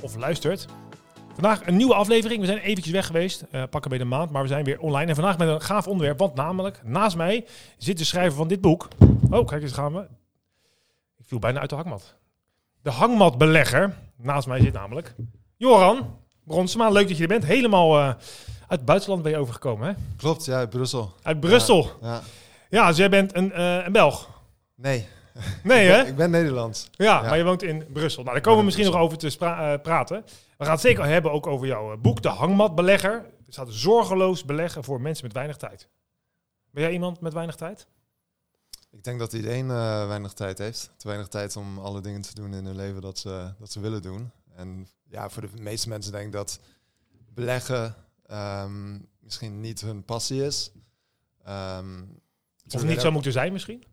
of luistert. Vandaag een nieuwe aflevering. We zijn eventjes weg geweest, uh, pakken bij de maand, maar we zijn weer online. En vandaag met een gaaf onderwerp, want namelijk naast mij zit de schrijver van dit boek. Oh, kijk eens gaan we. Ik viel bijna uit de hangmat. De hangmatbelegger. Naast mij zit namelijk Joran Bronsema. Leuk dat je er bent. Helemaal uh, uit het buitenland ben je overgekomen, hè? Klopt, ja, uit Brussel. Uit Brussel. Ja, ja. ja dus jij bent een, uh, een Belg. Nee. Nee, hè? ik ben Nederlands. Ja, ja, maar je woont in Brussel. Nou, daar komen we misschien nog over te uh, praten. We gaan het zeker hebben ook over jouw boek, De Hangmatbelegger. Er staat zorgeloos beleggen voor mensen met weinig tijd. Ben jij iemand met weinig tijd? Ik denk dat iedereen uh, weinig tijd heeft. Te weinig tijd om alle dingen te doen in hun leven dat ze, dat ze willen doen. En ja, voor de meeste mensen denk ik dat beleggen um, misschien niet hun passie is. Um, of niet zou moeten zijn misschien?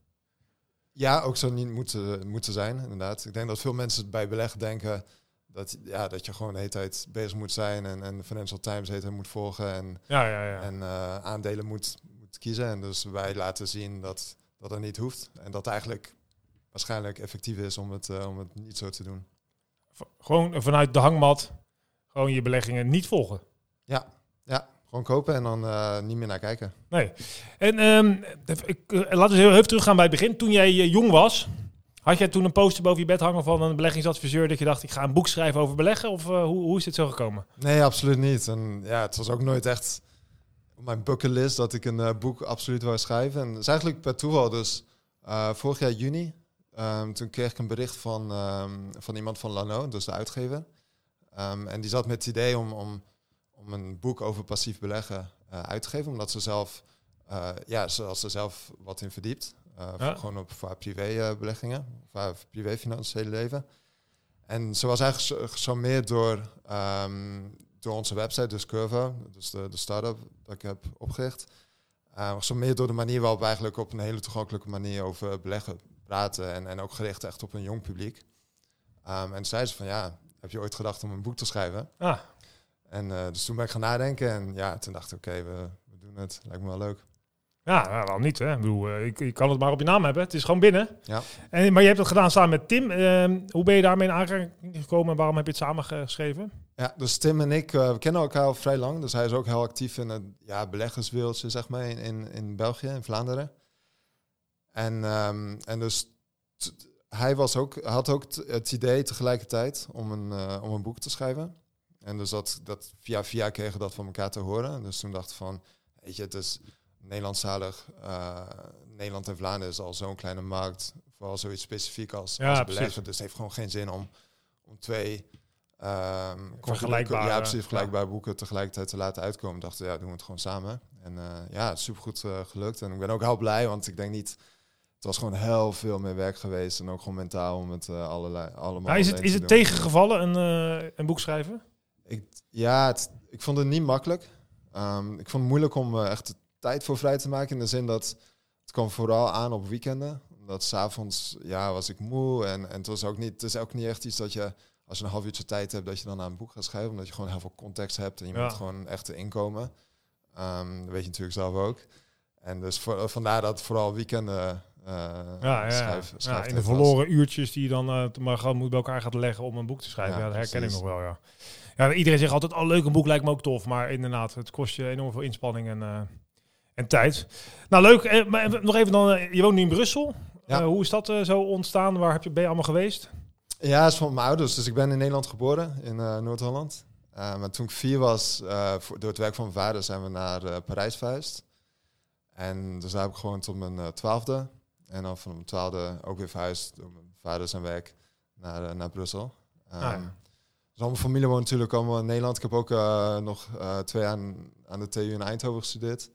Ja, ook zo niet moeten, moeten zijn, inderdaad. Ik denk dat veel mensen bij beleggen denken dat, ja, dat je gewoon de hele tijd bezig moet zijn en, en de Financial Times heet moet volgen en, ja, ja, ja. en uh, aandelen moet, moet kiezen. En dus wij laten zien dat dat er niet hoeft en dat eigenlijk waarschijnlijk effectief is om het, uh, om het niet zo te doen. Gewoon vanuit de hangmat, gewoon je beleggingen niet volgen. Ja, ja. Gewoon kopen en dan uh, niet meer naar kijken. Nee. En um, ik, uh, laten we heel even teruggaan bij het begin. Toen jij uh, jong was, had jij toen een poster boven je bed hangen van een beleggingsadviseur dat je dacht, ik ga een boek schrijven over beleggen? Of hoe, hoe is dit zo gekomen? Nee, absoluut niet. En ja, het was ook nooit echt op mijn bucketlist dat ik een boek absoluut wou schrijven. En het is eigenlijk per toeval. Dus vorig jaar juni, um, toen kreeg ik een bericht van, um, van iemand van Lano, dus de uitgever. en die zat met het idee om, om om een boek over passief beleggen uh, uit te geven, omdat ze zelf, uh, ja, zoals ze zelf wat in verdiept. Uh, ja. Gewoon op voor privé beleggingen, voor haar privé financiële leven. En ze was eigenlijk gecharmeerd door, um, door onze website, dus Curva, dus de, de start-up dat ik heb opgericht. Uh, gecharmeerd door de manier waarop we eigenlijk op een hele toegankelijke manier over beleggen praten. En, en ook gericht echt op een jong publiek. Um, en zei ze van ja, heb je ooit gedacht om een boek te schrijven? Ah. En uh, dus toen ben ik gaan nadenken en ja, toen dacht ik, oké, okay, we, we, doen het. Lijkt me wel leuk. Ja, nou, waarom niet? Hè? Ik bedoel, uh, je, je, kan het maar op je naam hebben. Het is gewoon binnen. Ja. En, maar je hebt het gedaan samen met Tim. Uh, hoe ben je daarmee in aanraking gekomen en waarom heb je het samen geschreven? Ja, dus Tim en ik, we kennen elkaar al vrij lang. Dus hij is ook heel actief in het ja, beleggerswereldje, zeg maar, in, in, in België, in Vlaanderen. En, um, en dus hij was ook, had ook het idee tegelijkertijd om een, om een boek te schrijven. En dus dat, dat via via kregen dat van elkaar te horen. Dus toen dacht ik van, weet je, het is Nederlandstalig. Uh, Nederland en Vlaanderen is al zo'n kleine markt. Vooral zoiets specifiek als, ja, als beleggen. Dus het heeft gewoon geen zin om, om twee um, vergelijkbare, ja, precies, vergelijkbare ja. boeken tegelijkertijd te laten uitkomen. Dachten, ja, doen we het gewoon samen. En uh, ja, supergoed uh, gelukt. En ik ben ook heel blij, want ik denk niet... Het was gewoon heel veel meer werk geweest. En ook gewoon mentaal om het uh, allerlei, allemaal... Is het, is het tegengevallen, een, een boek schrijven? Ja, het, ik vond het niet makkelijk. Um, ik vond het moeilijk om uh, echt tijd voor vrij te maken. In de zin dat het kwam vooral aan op weekenden. Omdat s'avonds ja, was ik moe. En, en het, was ook niet, het is ook niet echt iets dat je, als je een half uurtje tijd hebt, dat je dan aan een boek gaat schrijven. Omdat je gewoon heel veel context hebt en je ja. moet gewoon echt inkomen. Um, dat weet je natuurlijk zelf ook. En dus voor, vandaar dat vooral weekenden uh, ja, ja. Schrijf, schrijf ja, in de verloren uurtjes die je dan uh, maar gewoon moet bij elkaar gaat leggen om een boek te schrijven. Ja, dat herken precies. ik nog wel, ja. Ja, iedereen zegt altijd, oh leuk, een boek lijkt me ook tof. Maar inderdaad, het kost je enorm veel inspanning en, uh, en tijd. Nou leuk, eh, maar nog even dan, uh, je woont nu in Brussel. Ja. hoe is dat zo ontstaan? Waar heb je, ben je allemaal geweest? Ja, is van mijn ouders. Dus ik ben in Nederland geboren, in Noord-Holland. maar toen ik vier was, voor, door het werk van mijn vader, zijn we naar Parijs verhuisd. En dus daar heb ik gewoon tot mijn twaalfde. En dan van mijn twaalfde ook weer verhuisd door mijn vader zijn werk naar, naar Brussel. Um, ah, ja. Dus al mijn familie woont natuurlijk allemaal in Nederland. Ik heb ook uh, nog uh, twee jaar aan, aan de TU in Eindhoven gestudeerd.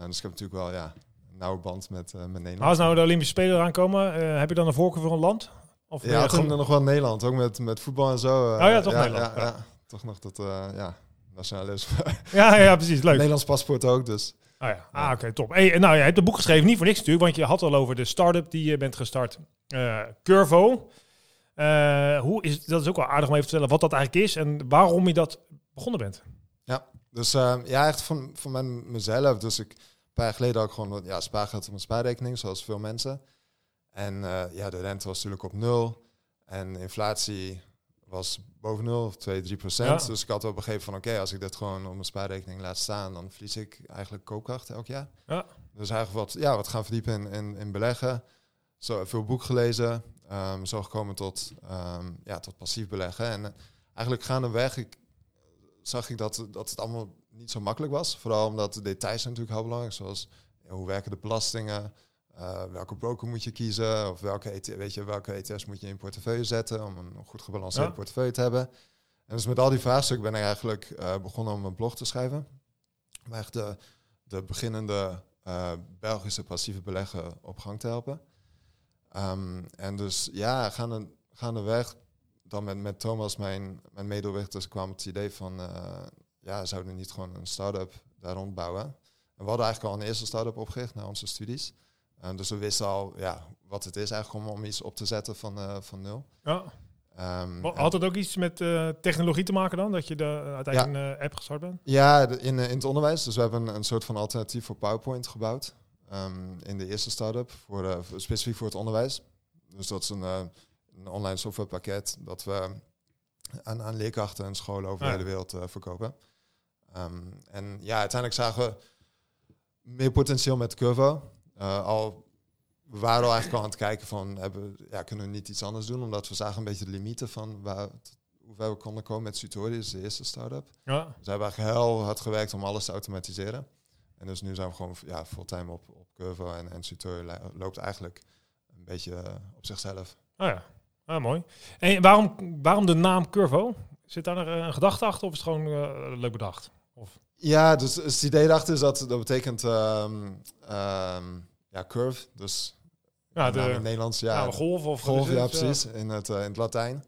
Uh, dus ik heb natuurlijk wel ja, een nauwe band met, met Nederland. Als nou de Olympische Spelen eraan komen, heb je dan een voorkeur voor een land? Of Ja, je toen gewoon- nog wel Nederland, ook met, met voetbal en zo. eh, Oh ja, toch ja, Nederland, Ja, ja. ja. toch nog dat, eh ja, nationalisme. ja, ja, precies. Leuk. Nederlands paspoort ook, dus. Oh ja, ah, oké, top. Hey, nou, je hebt een boek geschreven, niet voor niks natuurlijk, want je had al over de start-up die je bent gestart, eh, Curvo. Eh, hoe is, dat is ook wel aardig om even te vertellen wat dat eigenlijk is en waarom je dat begonnen bent. Dus eh, ja, echt van, van mijn, mezelf. Dus ik, een paar jaar geleden had ik gewoon ja, spaargeld op mijn spaarrekening, zoals veel mensen. En eh, ja, de rente was natuurlijk op nul. En inflatie was boven nul, of 2, 3 procent. Ja. Dus ik had wel begrepen van, oké, als ik dit gewoon op mijn spaarrekening laat staan, dan verlies ik eigenlijk koopkracht elk jaar. Ja. Dus eigenlijk wat, ja, wat gaan verdiepen in, in, in beleggen. Zo, veel boek gelezen. Ehm, zo gekomen tot, ehm, ja, tot passief beleggen. En eh, eigenlijk gaandeweg ik, zag ik dat, dat het allemaal niet zo makkelijk was. Vooral omdat de details zijn natuurlijk heel belangrijk. Zoals ja, hoe werken de belastingen? eh, welke broker moet je kiezen? Of welke, ET weet je, welke ETF's moet je in je portefeuille zetten om een goed gebalanceerde Ja. portefeuille te hebben? En dus met al die vraagstukken ben ik eigenlijk eh, begonnen om een blog te schrijven. Om echt de, de beginnende Belgische passieve beleggen op gang te helpen. Ehm, en dus ja, gaande, gaandeweg, dan met, met Thomas, mijn, mijn medeoprichters, kwam het idee van, eh, ja, zouden we niet gewoon een start-up daar rond bouwen? En we hadden eigenlijk al een eerste start-up opgericht na onze studies. En dus we wisten al ja, wat het is eigenlijk om, om iets op te zetten van, eh, van nul. Ja. Ehm, Had het ook iets met technologie te maken dan, dat je de, uiteindelijk een app gestart bent? Ja, de- in, in het onderwijs. Dus we hebben een, een soort van alternatief voor PowerPoint gebouwd. Ehm, in de eerste start-up, voor, eh, voor- specifiek voor het onderwijs. Dus dat is een, eh, een online softwarepakket dat we aan, aan leerkrachten en scholen over Ah, de hele wereld eh, verkopen. Ehm, en ja, uiteindelijk zagen we meer potentieel met Curvo. Al we waren al eigenlijk al aan het kijken van, hebben, ja, kunnen we niet iets anders doen? Omdat we zagen een beetje de limieten van waar, hoe ver we konden komen met Tutori, dus de eerste start-up. Ja. Dus we hebben eigenlijk heel hard gewerkt om alles te automatiseren. En dus nu zijn we gewoon ja, fulltime op, op Curvo en, en li- loopt eigenlijk een beetje eh, op zichzelf. Oh ja, ah, mooi. En waarom, waarom de naam Curvo? Zit daar een, een gedachte achter of is het gewoon eh, leuk bedacht? Of, Ja, dus, dus het idee daarachter is dat dat betekent ehm, ehm, ja, curve. Dus ja, nou, in de, het Nederlands ja, ja, de golf of golf, ja precies, in het, eh, in het Latijn.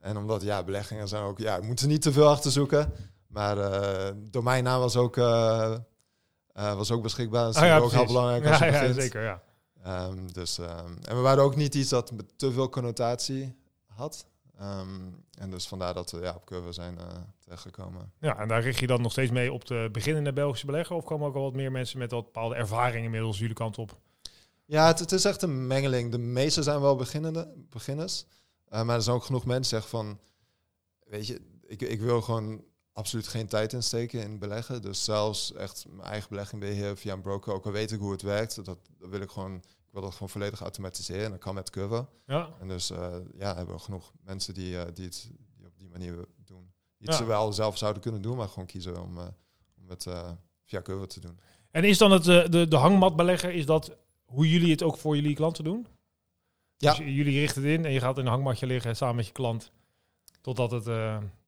En omdat ja, beleggingen zijn ook, ja, we moeten niet te veel achter zoeken. Maar eh domeinnaam was ook, eh, was ook beschikbaar. Dat is Ah, ja, ook heel belangrijk als Ja, je ja, begint. zeker, ja. Ehm, dus, ehm, en we waren ook niet iets dat te veel connotatie had. Ehm, en dus vandaar dat we ja, op Curve zijn eh terechtgekomen. Ja, en daar richt je dan nog steeds mee op de beginnende Belgische belegger? Of komen ook al wat meer mensen met wat bepaalde ervaring inmiddels jullie kant op? Ja, het, het is echt een mengeling. De meeste zijn wel beginnende, beginners. Eh, maar er zijn ook genoeg mensen die zeggen van... Weet je, ik, ik wil gewoon absoluut geen tijd insteken in beleggen. Dus zelfs echt mijn eigen belegging beheer via een broker. Ook al weet ik hoe het werkt, dat, dat wil ik gewoon... Ik wil dat gewoon volledig automatiseren. En dat kan met Curve. Ja, En dus eh, ja, hebben we genoeg mensen die, eh, die het die op die manier doen. Die het Ja. wel zelf zouden kunnen doen, maar gewoon kiezen om, eh, om het via Curve te doen. En is dan het, de, de hangmatbelegger, is dat hoe jullie het ook voor jullie klanten doen? Ja. Dus jullie richten het in en je gaat in een hangmatje liggen samen met je klant. Totdat het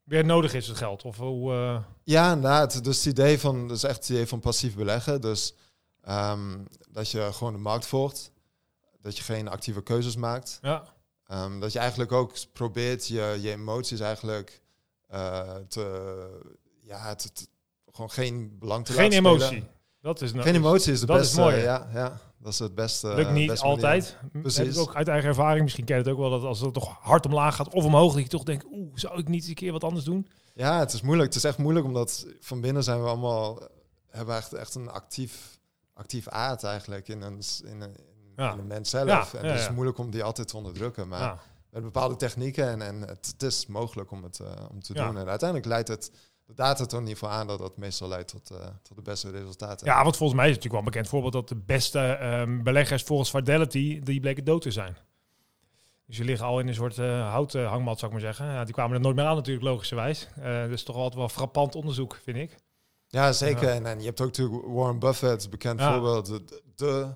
weer nodig is, het geld. Of hoe... eh, Ja, nou, het, dus het idee van, dus echt het idee van passief beleggen. Dus ehm, dat je gewoon de markt volgt. Dat je geen actieve keuzes maakt. ja, Ehm, dat je eigenlijk ook probeert je, je emoties eigenlijk eh, te, ja, te, te- gewoon geen belang te geen laten spelen. emotie. Dat is nou, Geen emotie is de Dat is beste. mooi, hè? ja, ja, dat is het beste. Lukt niet beste altijd. Precies. Heb ik ook uit eigen ervaring. Misschien ken je het ook wel dat als het toch hard omlaag gaat of omhoog, dat je toch denkt, oeh, zou ik niet eens een keer wat anders doen? Ja, het is moeilijk. Het is echt moeilijk omdat van binnen zijn we allemaal hebben we echt, echt een actief, actief aard eigenlijk in een, in een, in Ja. een mens zelf. Ja, en ja, het is moeilijk om die altijd te onderdrukken. Maar met bepaalde technieken en, en het, het is mogelijk om het eh, om te doen. En uiteindelijk leidt het, de data toont in ieder geval aan dat dat meestal leidt tot, eh, tot de beste resultaten. ja, want volgens mij is het natuurlijk wel een bekend voorbeeld dat de beste ehm, beleggers volgens Fidelity, die bleken dood te zijn. Dus die liggen al in een soort eh, houten hangmat, zou ik maar zeggen. Ja, die kwamen er nooit meer aan natuurlijk, logischerwijs. Eh dus toch altijd wel frappant onderzoek, vind ik. Ja, zeker. En, en je hebt ook natuurlijk Warren Buffett, bekend Ja. voorbeeld. De, de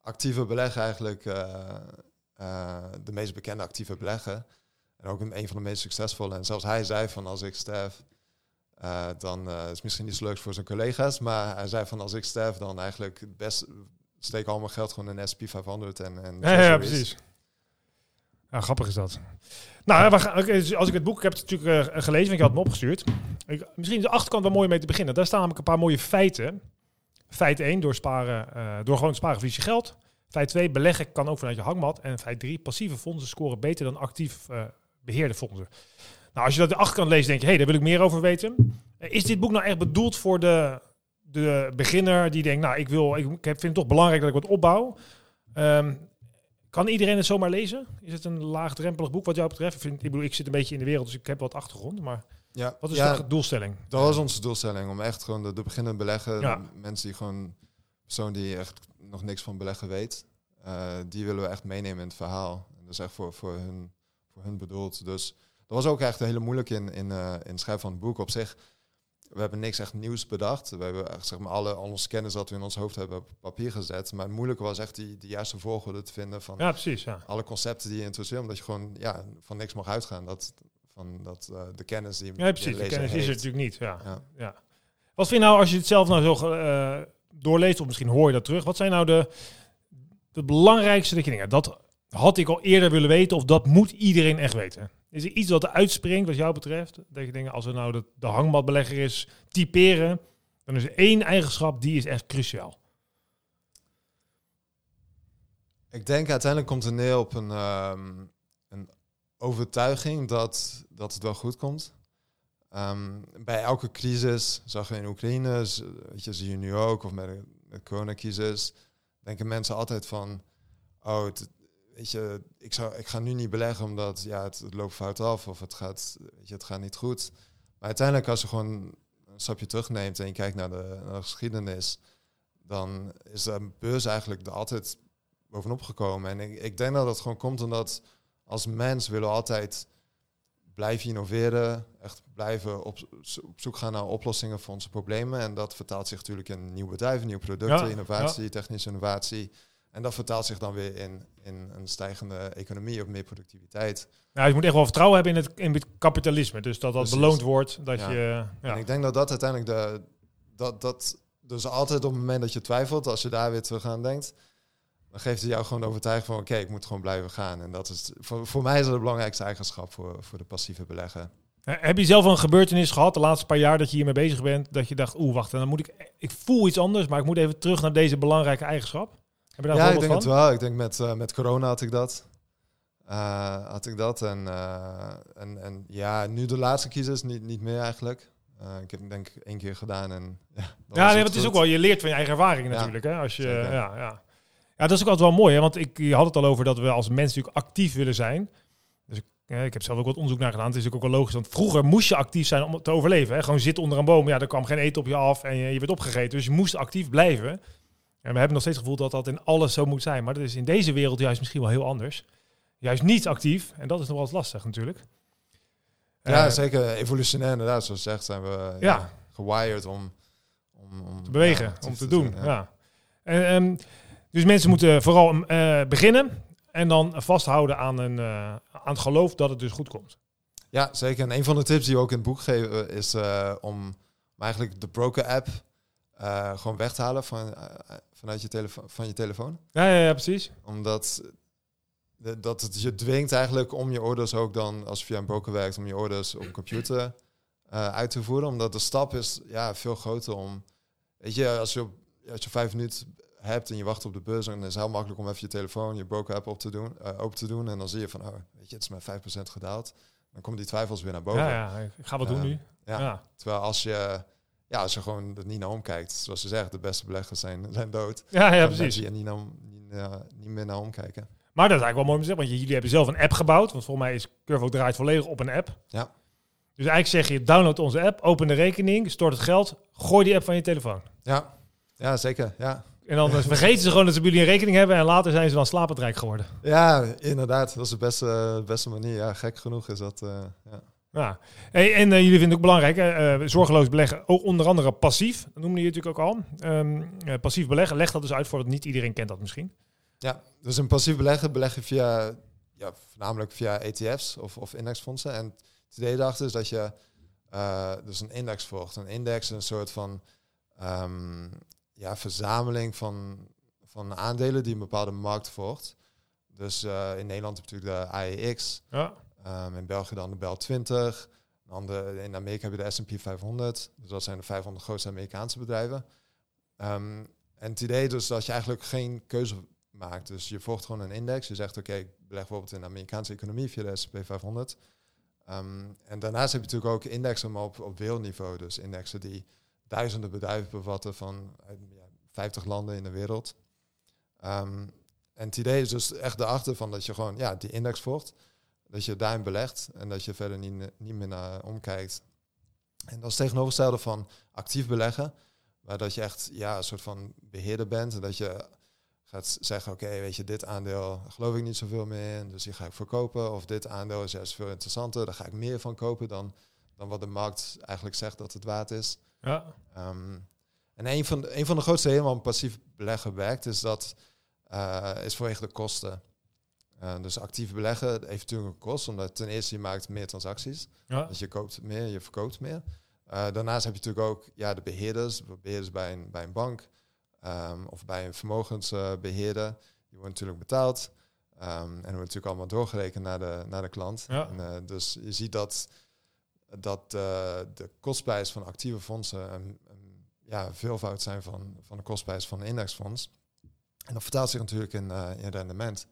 actieve belegger eigenlijk, eh, eh, de meest bekende actieve belegger. En ook een, een van de meest succesvolle. En zelfs hij zei van als ik sterf, eh, dan eh, is misschien niet zo leuk voor zijn collega's. Maar hij zei van als ik sterf, dan eigenlijk het best steek al mijn geld gewoon in S&P 500 en, en Ja, precies. Ja, grappig is dat. Nou, we gaan, oké, dus als ik het boek ik heb het natuurlijk eh, gelezen, want je had me opgestuurd. Ik, misschien is de achterkant wel mooi mee te beginnen. Daar staan namelijk een paar mooie feiten. Feit 1, door, sparen, door gewoon te sparen verlies je geld. Feit 2, beleggen kan ook vanuit je hangmat. En feit 3, passieve fondsen scoren beter dan actief eh, beheerde fondsen. Nou, als je dat de achterkant leest, denk je, hé, hey, daar wil ik meer over weten. Eh, Is dit boek nou echt bedoeld voor de, de beginner die denkt, nou, ik, wil, ik vind het toch belangrijk dat ik wat opbouw. Ehm, kan iedereen het zomaar lezen? Is het een laagdrempelig boek wat jou betreft? Ik, vind, ik bedoel, ik zit een beetje in de wereld, dus ik heb wat achtergrond. Maar Ja, wat is ja, de doelstelling? dat was onze doelstelling. Om echt gewoon de, de beginnende beleggen, Ja. mensen die gewoon, persoon die echt nog niks van beleggen weet, eh, die willen we echt meenemen in het verhaal. En dat is echt voor, voor, hun, voor hun bedoeld. Dus dat was ook echt hele moeilijk in, in, eh, in het schrijven van het boek op zich. We hebben niks echt nieuws bedacht. We hebben echt zeg maar alle al onze kennis dat we in ons hoofd hebben op papier gezet. Maar het moeilijke was echt die, die juiste volgorde te vinden van Ja, precies. Ja. alle concepten die je interesseert. Omdat je gewoon ja, van niks mag uitgaan. Dat, van dat, eh, de kennis die Ja, precies. De kennis is er natuurlijk niet. Ja. Ja. Ja. Wat vind je nou, als je het zelf nou zo eh, doorleest, of misschien hoor je dat terug, wat zijn nou de, de belangrijkste dat je denkt, ja, dat had ik al eerder willen weten, of dat moet iedereen echt weten? Is er iets wat er uitspringt, wat jou betreft? Dat je denkt, als er nou de, de hangmatbelegger is, typeren, dan is er één eigenschap die is echt cruciaal. Ik denk uiteindelijk komt het neer op een, ehm, een overtuiging dat, dat het wel goed komt. Ehm, bij elke crisis, zag we in Oekraïne, weet je, zie je nu ook, of met de, de coronacrisis, denken mensen altijd van, oh, het, weet je, ik, zou, ik ga nu niet beleggen omdat ja, het, het loopt fout af of het gaat, weet je, het gaat niet goed. Maar uiteindelijk als je gewoon een stapje terugneemt en je kijkt naar de, naar de geschiedenis, dan is de beurs eigenlijk er altijd bovenop gekomen. En ik, ik denk dat dat gewoon komt omdat als mens willen we altijd blijven innoveren, echt blijven op, op zoek gaan naar oplossingen voor onze problemen. En dat vertaalt zich natuurlijk in nieuwe bedrijven, nieuwe producten, Ja, innovatie, technische innovatie. En dat vertaalt zich dan weer in, in een stijgende economie of meer productiviteit. Nou, je moet echt wel vertrouwen hebben in het, in het kapitalisme. Dus dat dat Precies. beloond wordt. Dat Ja. je, ja. En ik denk dat dat uiteindelijk de... Dat, dat, dus altijd op het moment dat je twijfelt, als je daar weer terug aan denkt, dan geeft het jou gewoon de overtuiging van, oké, ik moet gewoon blijven gaan. En dat is, voor, voor mij is dat de belangrijkste eigenschap voor, voor de passieve beleggen. Heb je zelf een gebeurtenis gehad de laatste paar jaar dat je hiermee bezig bent? Dat je dacht, oeh, wacht, dan moet ik, ik voel iets anders, maar ik moet even terug naar deze belangrijke eigenschap. Heb je daar ja, ik denk het wel. Ik denk met, eh, met corona had ik dat. Eh, had ik dat. En, eh, en, en ja, nu de laatste kiezers niet, niet meer eigenlijk. Ik heb denk ik één keer gedaan en ja, Ja, nee, het is ook wel, je leert van je eigen ervaringen Ja, natuurlijk. Hè? Als je, zeker. ja, ja. ja, dat is ook altijd wel mooi, hè? want ik, je had het al over dat we als mens natuurlijk actief willen zijn. Dus ik, ja, ik heb zelf ook wat onderzoek naar gedaan. Het is natuurlijk ook wel logisch, want vroeger moest je actief zijn om te overleven. Hè? Gewoon zitten onder een boom, ja, er kwam geen eten op je af en je, je werd opgegeten. Dus je moest actief blijven. En we hebben nog steeds het gevoel dat dat in alles zo moet zijn. Maar dat is in deze wereld juist misschien wel heel anders. Juist niet actief. En dat is nog wel eens lastig natuurlijk. Ja, Eh, zeker. Evolutionair inderdaad, zoals je zegt, zijn we ja. Ja. gewired om, om, om te bewegen, ja, om te doen. zijn, ja. En, ehm, dus mensen moeten vooral eh, beginnen en dan vasthouden aan, een, eh, aan het geloof dat het dus goed komt. Ja, zeker. En een van de tips die we ook in het boek geven is eh, om eigenlijk de broker-app eh, gewoon weg te halen van, eh, vanuit je, telefo van je telefoon. Ja, ja, ja precies. Omdat de- dat het je dwingt eigenlijk om je orders ook dan, als je via een broker werkt, om je orders op een computer eh, uit te voeren. Omdat de stap is ja, veel groter om... Weet je, als je, op, als je vijf minuten hebt en je wacht op de beurs, dan is het heel makkelijk om even je telefoon, je broker-app op te doen, eh, open te doen. En dan zie je van, oh, weet je, het is maar 5% gedaald. Dan komen die twijfels weer naar boven. Ja, ja, ik ga wat doen nu. Ja. Ja. Terwijl als je, ja, als je gewoon niet naar omkijkt, zoals ze zeggen, de beste beleggers zijn, zijn dood. Ja, ja, precies. je niet, naar, niet, niet meer naar omkijken. Maar dat is eigenlijk wel mooi om te zeggen, want jullie hebben zelf een app gebouwd. Want volgens mij is Curvo draait volledig op een app. Ja. Dus eigenlijk zeg je, download onze app, open de rekening, stort het geld, gooi die app van je telefoon. Ja, ja zeker. Ja. En dan vergeten ze gewoon dat ze jullie een rekening hebben en later zijn ze dan slapend rijk geworden. ja, inderdaad. Dat is de beste, beste manier. Ja, gek genoeg is dat. eh, ja. Ja. Hey, en eh, jullie vinden het ook belangrijk, hè? eh, zorgeloos beleggen, ook onder andere passief, dat noemde je natuurlijk ook al. Ehm, eh, passief beleggen, leg dat dus uit voor, want niet iedereen kent dat misschien. ja, dus een passief beleggen beleg je via, ja, voornamelijk via ETF's of, of indexfondsen. En het idee daarachter is dat je eh, dus een index volgt. Een index is een soort van ehm, ja, verzameling van, van aandelen die een bepaalde markt volgt. Dus in Nederland heb je natuurlijk de AEX. Ja. Um, in België dan de Bel 20. Dan de, in Amerika heb je de S&P 500. Dus dat zijn de 500 grootste Amerikaanse bedrijven. Um, en het idee dus dat je eigenlijk geen keuze maakt. Dus je volgt gewoon een index. Je zegt, oké, ik beleg bijvoorbeeld in de Amerikaanse economie via de S&P 500. Um, en daarnaast heb je natuurlijk ook indexen op, op wereldniveau. Dus indexen die duizenden bedrijven bevatten van ja, 50 landen in de wereld. En het idee is dus echt erachter van dat je gewoon ja, die index volgt. Dat je daarin belegt en dat je verder niet, niet meer naar omkijkt. En dat is tegenovergestelde van actief beleggen. Maar dat je echt ja, een soort van beheerder bent. En dat je gaat zeggen, oké, weet je, dit aandeel geloof ik niet zoveel meer in. Dus die ga ik verkopen. Of dit aandeel is juist veel interessanter. Daar ga ik meer van kopen dan, dan wat de markt eigenlijk zegt dat het waard is. Ja. Um, en een van, de, een van de grootste helemaal passief beleggen werkt, is dat uh, is vanwege de kosten. Uh, dus actief beleggen heeft natuurlijk een kost, omdat ten eerste je maakt meer transacties. Ja. Dus je koopt meer, je verkoopt meer. Uh, daarnaast heb je natuurlijk ook ja, de beheerders, beheerders bij een, bij een bank um, of bij een vermogensbeheerder. Die worden natuurlijk betaald. Um, en wordt natuurlijk allemaal doorgerekend naar de, naar de klant. Ja. En, uh, dus je ziet dat, dat de kostprijs van actieve fondsen een, een ja, veelvoud zijn van, van de kostprijs van een indexfonds. En dat vertaalt zich natuurlijk in, in rendement.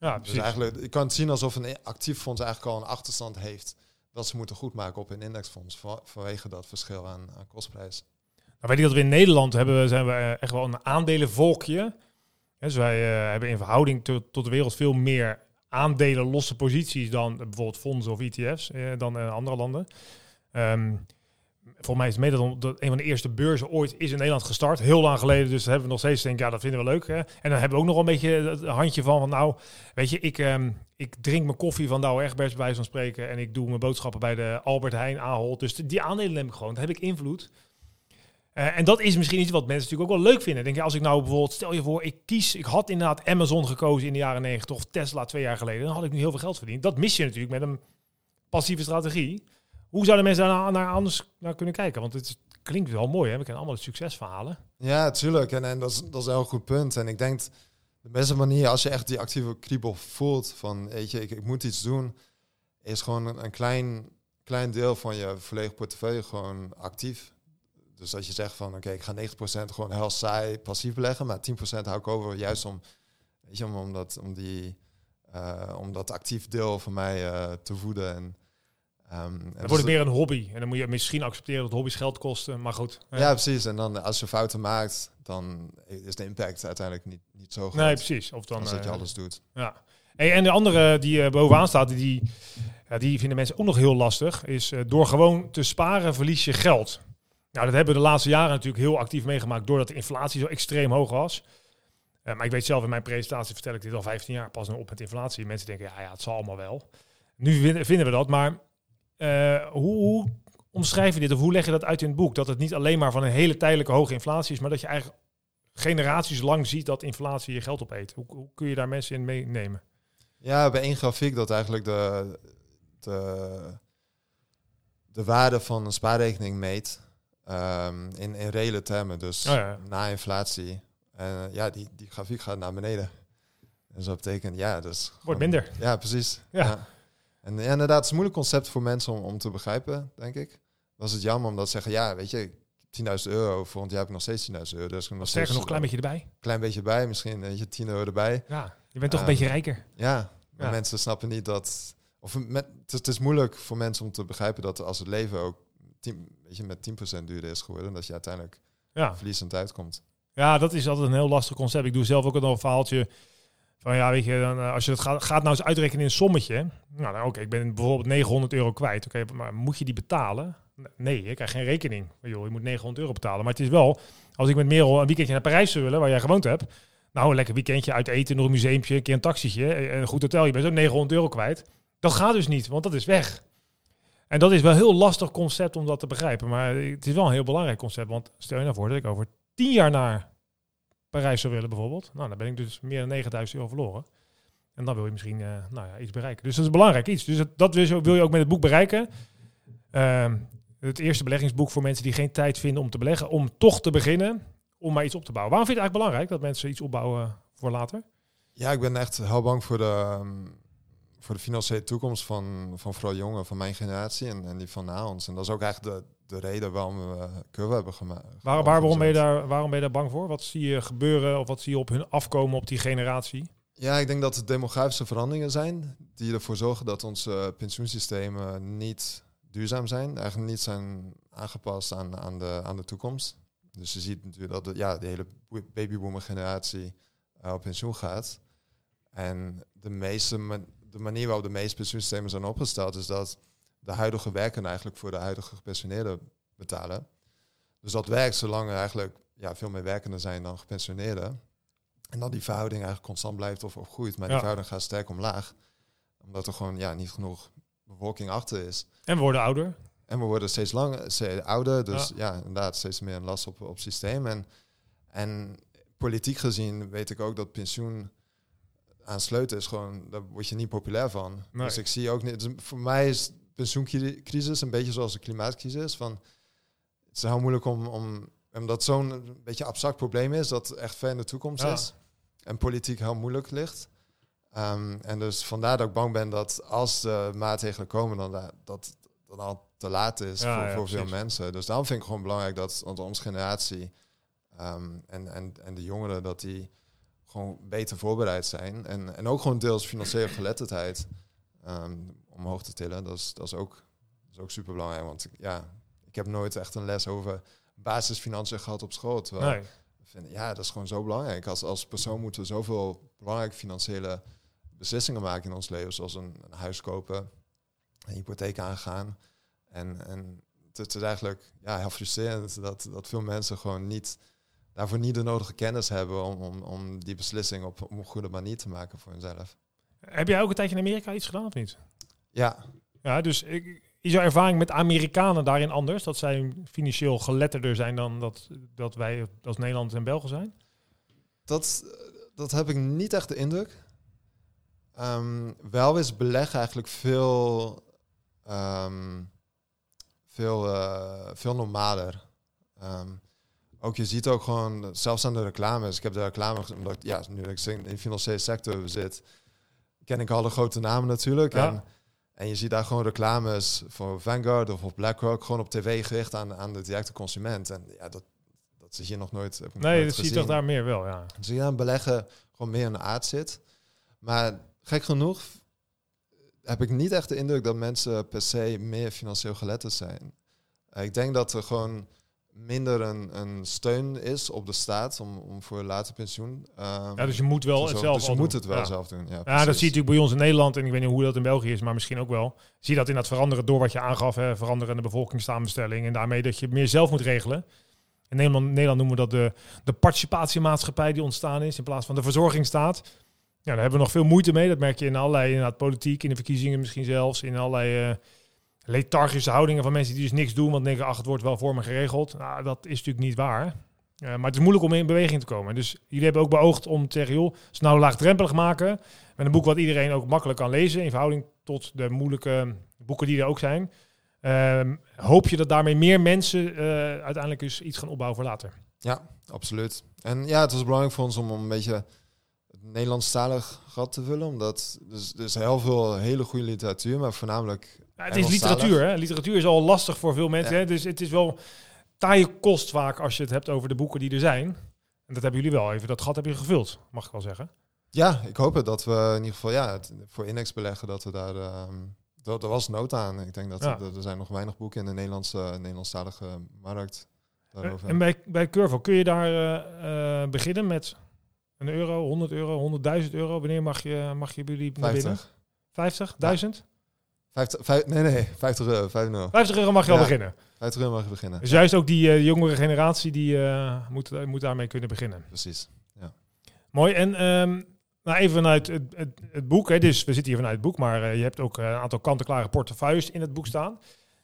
Ja, dus eigenlijk, je kan het zien alsof een actief fonds eigenlijk al een achterstand heeft dat ze moeten goedmaken op een indexfonds van, vanwege dat verschil aan, aan kostprijs. Nou, weet ik dat we in Nederland hebben, zijn we eh, echt wel een aandelenvolkje. Dus wij uh, hebben in verhouding tot, tot de wereld veel meer aandelen, losse posities dan bijvoorbeeld fondsen of ETF's eh, dan in andere landen. Um, volgens mij is Nederland een van de eerste beurzen ooit is in Nederland gestart. Heel lang geleden, dus hebben we nog steeds denk ja, dat vinden we leuk. Hè? En dan hebben we ook nog een beetje het handje van, van nou, weet je, ik, um, ik drink mijn koffie van Douwe Egberts bij van spreken en ik doe mijn boodschappen bij de Albert Heijn, Ahold. Dus die aandelen neem ik gewoon, daar heb ik invloed. Uh, en dat is misschien iets wat mensen natuurlijk ook wel leuk vinden. Denk je, als ik nou bijvoorbeeld, stel je voor, ik kies, ik had inderdaad Amazon gekozen in de jaren 90 of Tesla twee jaar geleden, dan had ik nu heel veel geld verdiend. Dat mis je natuurlijk met een passieve strategie. Hoe zouden mensen daar naar anders naar kunnen kijken? Want het klinkt wel mooi, hè? We kennen allemaal de succesverhalen. Ja, natuurlijk. En, en dat, is, dat is een heel goed punt. En ik denk, de beste manier, als je echt die actieve kriebel voelt van, weet je, ik, ik moet iets doen, is gewoon een, een klein, klein deel van je volledige portefeuille gewoon actief. Dus als je zegt van, oké, ik ga 90% gewoon heel saai passief beleggen, maar 10% hou ik over juist om, weet je, om, om, dat, om, die, uh, om dat actief deel van mij uh, te voeden. En, Um, dan wordt het meer een hobby. En dan moet je misschien accepteren dat hobby's geld kosten. Maar goed. Ja, ja, precies. En dan als je fouten maakt, dan is de impact uiteindelijk niet, niet zo groot. Nee, precies. Of dan als dat je uh, alles doet. Ja. Hey, en de andere die uh, bovenaan staat, die, ja, die vinden mensen ook nog heel lastig, is uh, door gewoon te sparen verlies je geld. Nou, dat hebben we de laatste jaren natuurlijk heel actief meegemaakt, doordat de inflatie zo extreem hoog was. Uh, maar ik weet zelf in mijn presentatie vertel ik dit al 15 jaar pas op met inflatie. Mensen denken, ja, ja, het zal allemaal wel. Nu vinden we dat, maar uh, hoe, hoe omschrijf je dit of hoe leg je dat uit in het boek? Dat het niet alleen maar van een hele tijdelijke hoge inflatie is, maar dat je eigenlijk generaties lang ziet dat inflatie je geld opeet. Hoe, hoe kun je daar mensen in meenemen? Ja, bij één grafiek dat eigenlijk de, de, de waarde van een spaarrekening meet um, in, in reële termen, dus oh ja. na inflatie. En uh, ja, die, die grafiek gaat naar beneden. En dat betekent, ja, dus... Wordt minder. Ja, precies. Ja. ja. En ja, inderdaad, het is een moeilijk concept voor mensen om, om te begrijpen, denk ik. Is het jammer, omdat ze zeggen, ja, weet je, 10.000 euro, volgend jaar heb ik nog steeds 10.000 euro. Dus nog Sterker nog, een klein beetje erbij. Klein beetje bij, misschien weet je, 10 euro erbij. Ja, je bent toch Um, een beetje rijker. Ja, maar Ja. mensen snappen niet dat... Of met, het, is, het is moeilijk voor mensen om te begrijpen dat als het leven ook 10, weet je, met 10% duurder is geworden, dat je uiteindelijk Ja. verliezend uitkomt. ja, dat is altijd een heel lastig concept. Ik doe zelf ook een verhaaltje van, ja, weet je, dan, eh, als je het gaat, gaat nou eens uitrekenen in een sommetje. Nou, nou, oké, ik ben bijvoorbeeld 900 euro kwijt. Oké, maar moet je die betalen? Nee, je krijgt geen rekening. Joh, je moet 900 euro betalen. Maar het is wel, als ik met Merel een weekendje naar Parijs zou willen, waar jij gewoond hebt. Nou, een lekker weekendje uit eten, nog een museumpje, een keer een taxietje, eh, een goed hotel. Je bent ook 900 euro kwijt. Dat gaat dus niet, want dat is weg. En dat is wel een heel lastig concept om dat te begrijpen. Maar het is wel een heel belangrijk concept. Want stel je nou voor dat ik over 10 jaar naar Parijs zou willen bijvoorbeeld. Nou, dan ben ik dus meer dan 9000 euro verloren. En dan wil je misschien eh, nou ja, iets bereiken. Dus dat is belangrijk iets. Dus dat, wil je- ook met het boek bereiken. Ehm, het eerste beleggingsboek voor mensen die geen tijd vinden om te beleggen. Om toch te beginnen, om maar iets op te bouwen. Waarom vind je het eigenlijk belangrijk dat mensen iets opbouwen voor later? Ja, ik ben echt heel bang voor de, ehm, voor de financiële toekomst van, van vooral jongeren van mijn generatie en, en die van na ons. En dat is ook eigenlijk de, de reden waarom we Curve hebben gemaakt. Waar, waarom, ben je daar, waarom ben je daar bang voor? Wat zie je gebeuren of wat zie je op hun afkomen op die generatie? Ja, ik denk dat het demografische veranderingen zijn die ervoor zorgen dat onze pensioensystemen niet duurzaam zijn. Eigenlijk niet zijn aangepast aan, aan, de, aan de toekomst. Dus je ziet natuurlijk dat de, ja, de hele babyboomer generatie uh, op pensioen gaat. En de, meeste, de manier waarop de meeste pensioensystemen zijn opgesteld is dat de huidige werkenden eigenlijk voor de huidige gepensioneerden betalen. Dus dat werkt zolang er eigenlijk ja, veel meer werkenden zijn dan gepensioneerden. En dat die verhouding eigenlijk constant blijft of, of groeit. Maar die verhouding gaat sterk omlaag. Omdat er gewoon ja, niet genoeg bevolking achter is. En we worden ouder. En we worden steeds langer, steeds ouder. Dus ja. inderdaad, steeds meer een last op, op systeem. En, en politiek gezien weet ik ook dat pensioen aansluiten is gewoon, daar word je niet populair van. Dus ik zie ook niet, dus voor mij is pensioencrisis een beetje zoals de klimaatcrisis. Van, het is heel moeilijk om, om omdat zo'n beetje abstract probleem is, dat echt ver in de toekomst is. En politiek heel moeilijk ligt. Um, en dus vandaar dat ik bang ben dat als de maatregelen komen, dan dat dat al te laat is voor, voor veel mensen. Dus daarom vind ik gewoon belangrijk dat onze generatie um, en, en, en de jongeren, dat die gewoon beter voorbereid zijn. En, en ook gewoon deels financiële geletterdheid um, omhoog te tillen. Dat is, dat is, ook, dat is ook super belangrijk. Want ja, ik heb nooit echt een les over basisfinanciën gehad op school. Terwijl nee. vind, ja, dat is gewoon zo belangrijk. Als, als persoon moeten we zoveel belangrijke financiële beslissingen maken in ons leven. Zoals een, een huis kopen, een hypotheek aangaan. En, en het is eigenlijk ja, heel frustrerend dat, dat veel mensen gewoon niet daarvoor niet de nodige kennis hebben om, om, om die beslissing op, op een goede manier te maken voor hunzelf. Heb jij ook een tijdje in Amerika iets gedaan of niet? Ja. Ja, dus ik, is jouw ervaring met Amerikanen daarin anders? Dat zij financieel geletterder zijn dan dat, dat wij als Nederland en Belgen zijn? Dat, dat heb ik niet echt de indruk. Um, wel is beleggen eigenlijk veel, um, veel, uh, veel normaler. Um, ook je ziet ook gewoon, zelfs aan de reclames. Ik heb de reclame, omdat ja, nu ik in de financiële sector zit, ken ik alle grote namen natuurlijk. En, en je ziet daar gewoon reclames voor Vanguard of op BlackRock, gewoon op tv gericht aan, aan de directe consument. En ja, dat, dat zie je nog nooit. Nee, dat zie je toch daar meer wel, ja. Zie je aan beleggen gewoon meer in de aard zit. Maar gek genoeg heb ik niet echt de indruk dat mensen per se meer financieel geletterd zijn. Ik denk dat er gewoon minder een, een steun is op de staat om, om voor later pensioen. Um, ja, dus je moet wel het zelf dus je moet het wel zelf doen. Ja, ja dat zie je natuurlijk bij ons in Nederland en ik weet niet hoe dat in België is, maar misschien ook wel. Zie je dat in dat veranderen door wat je aangaf, hè, veranderende bevolkingssamenstelling en daarmee dat je meer zelf moet regelen. In Nederland, Nederland noemen we dat de, de participatiemaatschappij die ontstaan is in plaats van de verzorgingsstaat. Ja, daar hebben we nog veel moeite mee. Dat merk je in allerlei inderdaad, politiek, in de verkiezingen misschien zelfs, in allerlei... Uh, lethargische houdingen van mensen die dus niks doen, want denken, ach, het wordt wel voor me geregeld. Nou, dat is natuurlijk niet waar. Uh, maar het is moeilijk om in beweging te komen. Dus jullie hebben ook beoogd om te zeggen, joh, snel laagdrempelig maken. Met een boek wat iedereen ook makkelijk kan lezen, in verhouding tot de moeilijke boeken die er ook zijn. Uh, hoop je dat daarmee meer mensen uh, uiteindelijk dus iets gaan opbouwen voor later? Ja, absoluut. En ja, het was belangrijk voor ons om een beetje het Nederlandstalig gat te vullen. Omdat dus, dus heel veel hele goede literatuur, maar voornamelijk het is literatuur. Hè? Literatuur is al lastig voor veel mensen. Hè? Dus het is wel taaie kost vaak als je het hebt over de boeken die er zijn. En dat hebben jullie wel even. Dat gat heb je gevuld, mag ik wel zeggen. Ja, ik hoop het dat we in ieder geval ja, het, voor index beleggen dat we daar. Um, dat, er was nood aan. Ik denk dat er, er, zijn nog weinig boeken in de Nederlandse, Nederlandstalige markt. Daarover. En bij, bij Curvo, kun je daar uh, uh, beginnen met een euro, 100 euro, 100.000 euro? Wanneer mag je, mag je jullie 50. binnen? 50? 1000? 50, nee, nee, 50 euro. 50 euro, 50 euro mag je al beginnen. 50 euro mag je beginnen. Dus juist ook die uh, jongere generatie die uh, moet, moet daarmee kunnen beginnen. Precies. Ja. Mooi. En um, nou even vanuit het, het, het, boek. Hè. Dus we zitten hier vanuit het boek, maar uh, je hebt ook een aantal kant-en-klare portefeuilles in het boek staan.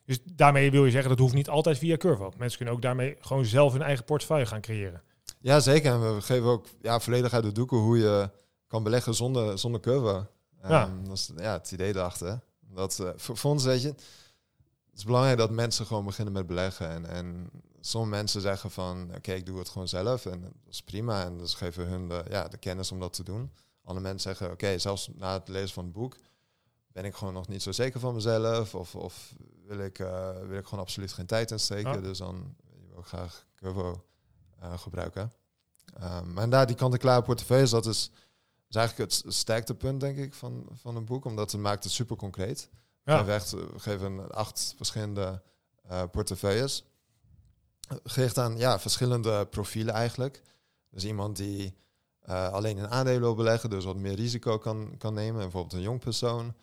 Dus daarmee wil je zeggen dat hoeft niet altijd via Curvo. Mensen kunnen ook daarmee gewoon zelf hun eigen portefeuille gaan creëren. Ja, zeker. En we geven ook ja, volledig uit de doeken hoe je kan beleggen zonder, zonder Curvo. Um, ja. Dat is ja, het idee erachter. Dat, uh, voor, weet je, het is belangrijk dat mensen gewoon beginnen met beleggen. En, en sommige mensen zeggen van, oké, ik doe het gewoon zelf. En dat is prima. En dus geven hun de, ja, de kennis om dat te doen. andere mensen zeggen, oké, zelfs na het lezen van het boek ben ik gewoon nog niet zo zeker van mezelf. Of, of wil, ik, uh, wil ik gewoon absoluut geen tijd in steken. Ja. Dus dan wil ik graag Curvo uh, gebruiken. Um, maar inderdaad, die kant-en-klare portefeuilles, dat is, is eigenlijk het sterktepunt, denk ik, van, van een boek. Omdat het maakt het super concreet. Ja. We, geven acht verschillende uh, portefeuilles. Gericht aan ja, verschillende profielen eigenlijk. Dus iemand die uh, alleen in aandelen wil beleggen, dus wat meer risico kan, kan nemen. Bijvoorbeeld een jong persoon.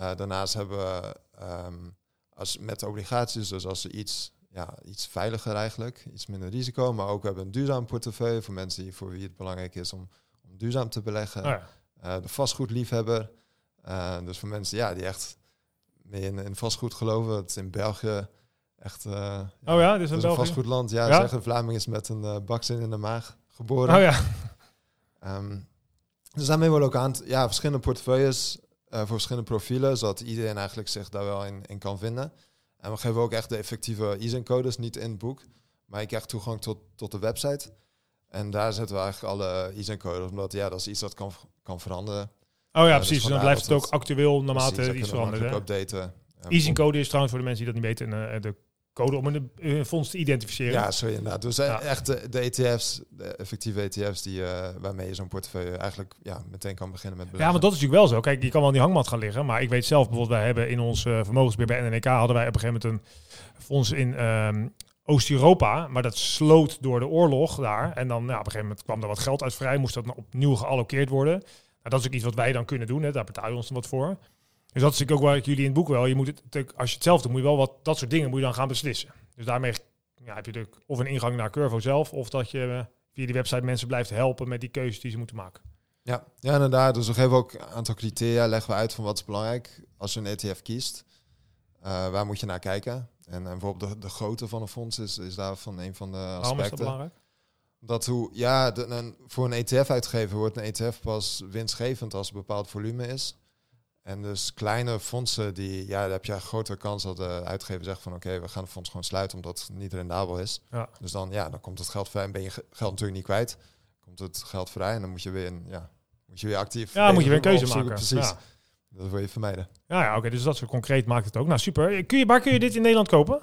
Uh, daarnaast hebben we um, als, met obligaties, dus als ze iets, ja, iets veiliger eigenlijk, iets minder risico. Maar ook hebben we een duurzaam portefeuille voor mensen die, voor wie het belangrijk is om duurzaam te beleggen. Oh ja. uh, de vastgoedliefhebber. Uh, dus voor mensen ja, die echt meer in, in vastgoed geloven. Het is in België echt ja, oh ja, dus een, een vastgoedland. Ja, ja? zeggen Vlaming is met een baksteen in de maag geboren. Oh ja. Um, dus daarmee worden ook aan ja, verschillende portefeuilles uh, voor verschillende profielen, zodat iedereen eigenlijk zich daar wel in, in kan vinden. En we geven ook echt de effectieve ISIN-codes, niet in het boek, maar je krijgt toegang tot, tot de website. En daar zetten we eigenlijk alle ISIN-codes, omdat ja, dat is iets dat kan, kan veranderen. Oh ja, precies. Dus dan blijft het ook actueel naarmate iets verandert. updaten. ISIN-code is trouwens voor de mensen die dat niet weten, uh, de code om een, een fonds te identificeren. Ja, sorry inderdaad. Dus ja. echt de, de, ETF's, de effectieve ETF's die, uh, waarmee je zo'n portefeuille eigenlijk ja, meteen kan beginnen met beleggen. Ja, maar dat is natuurlijk wel zo. Kijk, je kan wel in die hangmat gaan liggen, maar ik weet zelf bijvoorbeeld, wij hebben in ons uh, vermogensbeheer bij NNK hadden wij op een gegeven moment een fonds in um, Oost-Europa, maar dat sloot door de oorlog daar. En dan ja, op een gegeven moment kwam er wat geld uit vrij, moest dat opnieuw geallokeerd worden. Nou, dat is ook iets wat wij dan kunnen doen, hè. daar betalen we ons dan wat voor. Dus dat is natuurlijk ook waar ik jullie in het boek wel. Je moet het, als je het zelf doet, moet je wel wat dat soort dingen moet je dan gaan beslissen. Dus daarmee ja, heb je de, of een ingang naar Curvo zelf, of dat je via die website mensen blijft helpen met die keuzes die ze moeten maken. Ja, ja inderdaad. Dus we geven ook een aantal criteria, leggen we uit van wat is belangrijk als je een ETF kiest. Uh, waar moet je naar kijken? En, en bijvoorbeeld de, de grootte van een fonds is, is daarvan een van de aspecten. Waarom is dat belangrijk? Dat hoe, ja, de, een, voor een ETF-uitgever wordt een ETF pas winstgevend als een bepaald volume is. En dus kleine fondsen, die, ja, daar heb je een grotere kans dat de uitgever zegt van oké, okay, we gaan het fonds gewoon sluiten omdat het niet rendabel is. Ja. Dus dan, ja, dan komt het geld vrij en ben je geld natuurlijk niet kwijt. Komt het geld vrij en dan moet je weer, in, ja, moet je weer actief. Ja, moet je weer een keuze maken. Precies. Ja. Dat wil je vermijden. Ja, ja oké, dus dat zo concreet maakt het ook. Nou, super. Kun je, waar kun je dit in Nederland kopen?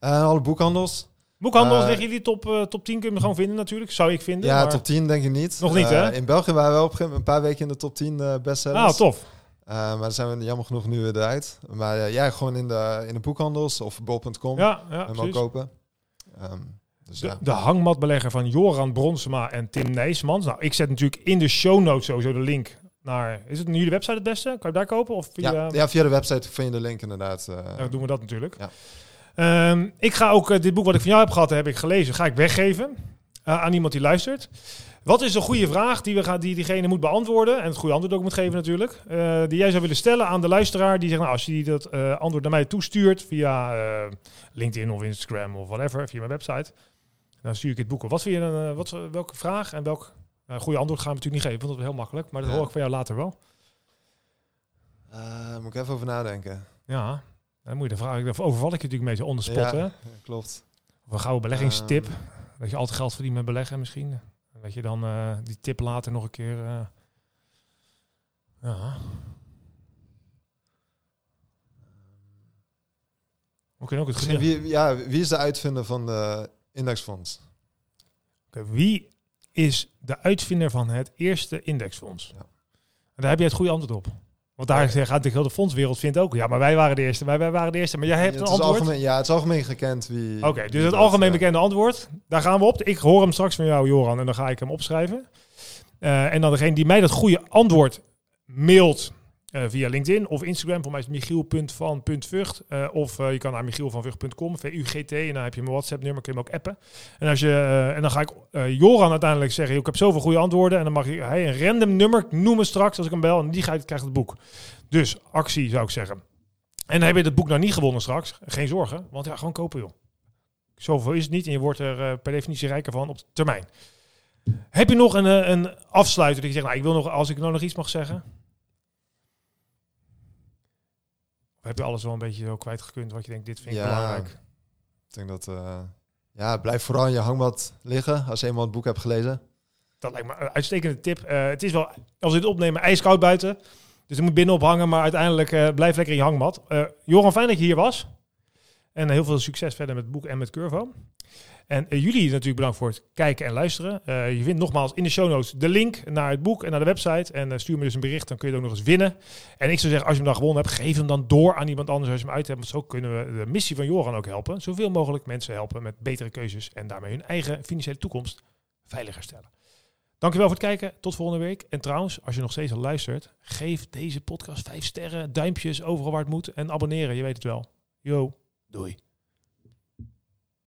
Uh, alle boekhandels. Boekhandels Uh, liggen jullie top, uh, top 10 kun je gewoon vinden natuurlijk. Zou ik vinden. Ja, maar... top 10 denk ik niet. Nog niet, hè? In België waren we wel op een een paar weken in de top 10 uh, bestsellers. Ah, tof. Maar daar zijn we jammer genoeg nu weer eruit. Maar ja, gewoon in de, in de boekhandels of bol.com. Ja, ja kopen. Um, dus de, ja. de hangmatbelegger van Joran Bronsema en Tim Nijsmans. Nou, ik zet natuurlijk in de show notes sowieso de link naar... Is het nu de website het beste? Kan je daar kopen? Of via... Ja, ja, via de website vind je de link inderdaad. Uh, doen we dat natuurlijk. Ja. Um, ik ga ook uh, dit boek wat ik van jou heb gehad, heb ik gelezen, ga ik weggeven uh, aan iemand die luistert. Wat is een goede vraag die, we gaan, die diegene moet beantwoorden? En het goede antwoord ook moet geven natuurlijk. Uh, die jij zou willen stellen aan de luisteraar. Die zegt, nou, als je die dat uh, antwoord naar mij toestuurt via uh, LinkedIn of Instagram of whatever, via mijn website. Dan stuur ik het boek op. Wat vind je dan, wat, welke vraag en welk goede antwoord gaan we natuurlijk niet geven. Want dat is heel makkelijk. Maar dat ja. hoor ik van jou later wel. moet ik even over nadenken. Ja, dan moet je de vraag, overval ik je natuurlijk een beetje onder spot. Ja, hè? klopt. Of een gouden beleggingstip. Um, dat je altijd geld verdient met beleggen misschien. Dat je dan uh, die tip later nog een keer. Uh, ja. We kunnen ook het wie, ja, wie is de uitvinder van de indexfonds? Wie is de uitvinder van het eerste indexfonds? Ja. En daar heb je het goede antwoord op. Want daar gaat de hele fondswereld vindt ook. Ja, maar wij waren de eerste. Wij, wij waren de eerste. Maar jij hebt ja, een antwoord. Algemeen, ja, het is algemeen gekend wie. Oké, okay, dus het algemeen bekende antwoord. Daar gaan we op. Ik hoor hem straks van jou, Joran, en dan ga ik hem opschrijven. Uh, en dan degene die mij dat goede antwoord mailt uh, via LinkedIn of Instagram. Voor mij is het michiel.van.vught. Uh, of uh, je kan naar michielvanvught.com, V-U-G-T. En dan heb je mijn WhatsApp-nummer, kun je hem ook appen. En, als je, en dan ga ik Joran uiteindelijk zeggen, ik heb zoveel goede antwoorden. En dan mag hij een random nummer noemen straks als ik hem bel. En die krijgt het boek. Dus actie zou ik zeggen. En heb je het boek nou niet gewonnen straks. Geen zorgen, want ja, gewoon kopen joh. Zoveel is het niet en je wordt er per definitie rijker van op termijn. Heb je nog een, een afsluiter dat je zegt, nou, ik wil nog, als ik nou nog iets mag zeggen... Of heb je alles wel een beetje zo kwijtgekund wat je denkt, dit vind ik ja, belangrijk? Ik denk dat, uh, ja, blijf vooral in je hangmat liggen als je eenmaal het boek hebt gelezen. Dat lijkt me een uitstekende tip. Eh, het is wel, als we dit opnemen, ijskoud buiten. Dus er moet binnen ophangen, maar uiteindelijk uh, blijf lekker in je hangmat. Joran, fijn dat je hier was. En heel veel succes verder met het boek en met Curvo. En uh, jullie natuurlijk bedankt voor het kijken en luisteren. Uh, je vindt nogmaals in de show notes de link naar het boek en naar de website. En uh, stuur me dus een bericht, dan kun je het ook nog eens winnen. En ik zou zeggen, als je hem dan gewonnen hebt, geef hem dan door aan iemand anders als je hem uit hebt. Want zo kunnen we de missie van Joran ook helpen. Zoveel mogelijk mensen helpen met betere keuzes en daarmee hun eigen financiële toekomst veiliger stellen. Dankjewel voor het kijken. Tot volgende week. En trouwens, als je nog steeds al luistert, geef deze podcast vijf sterren, duimpjes overal waar het moet en abonneren. Je weet het wel. Yo, doei.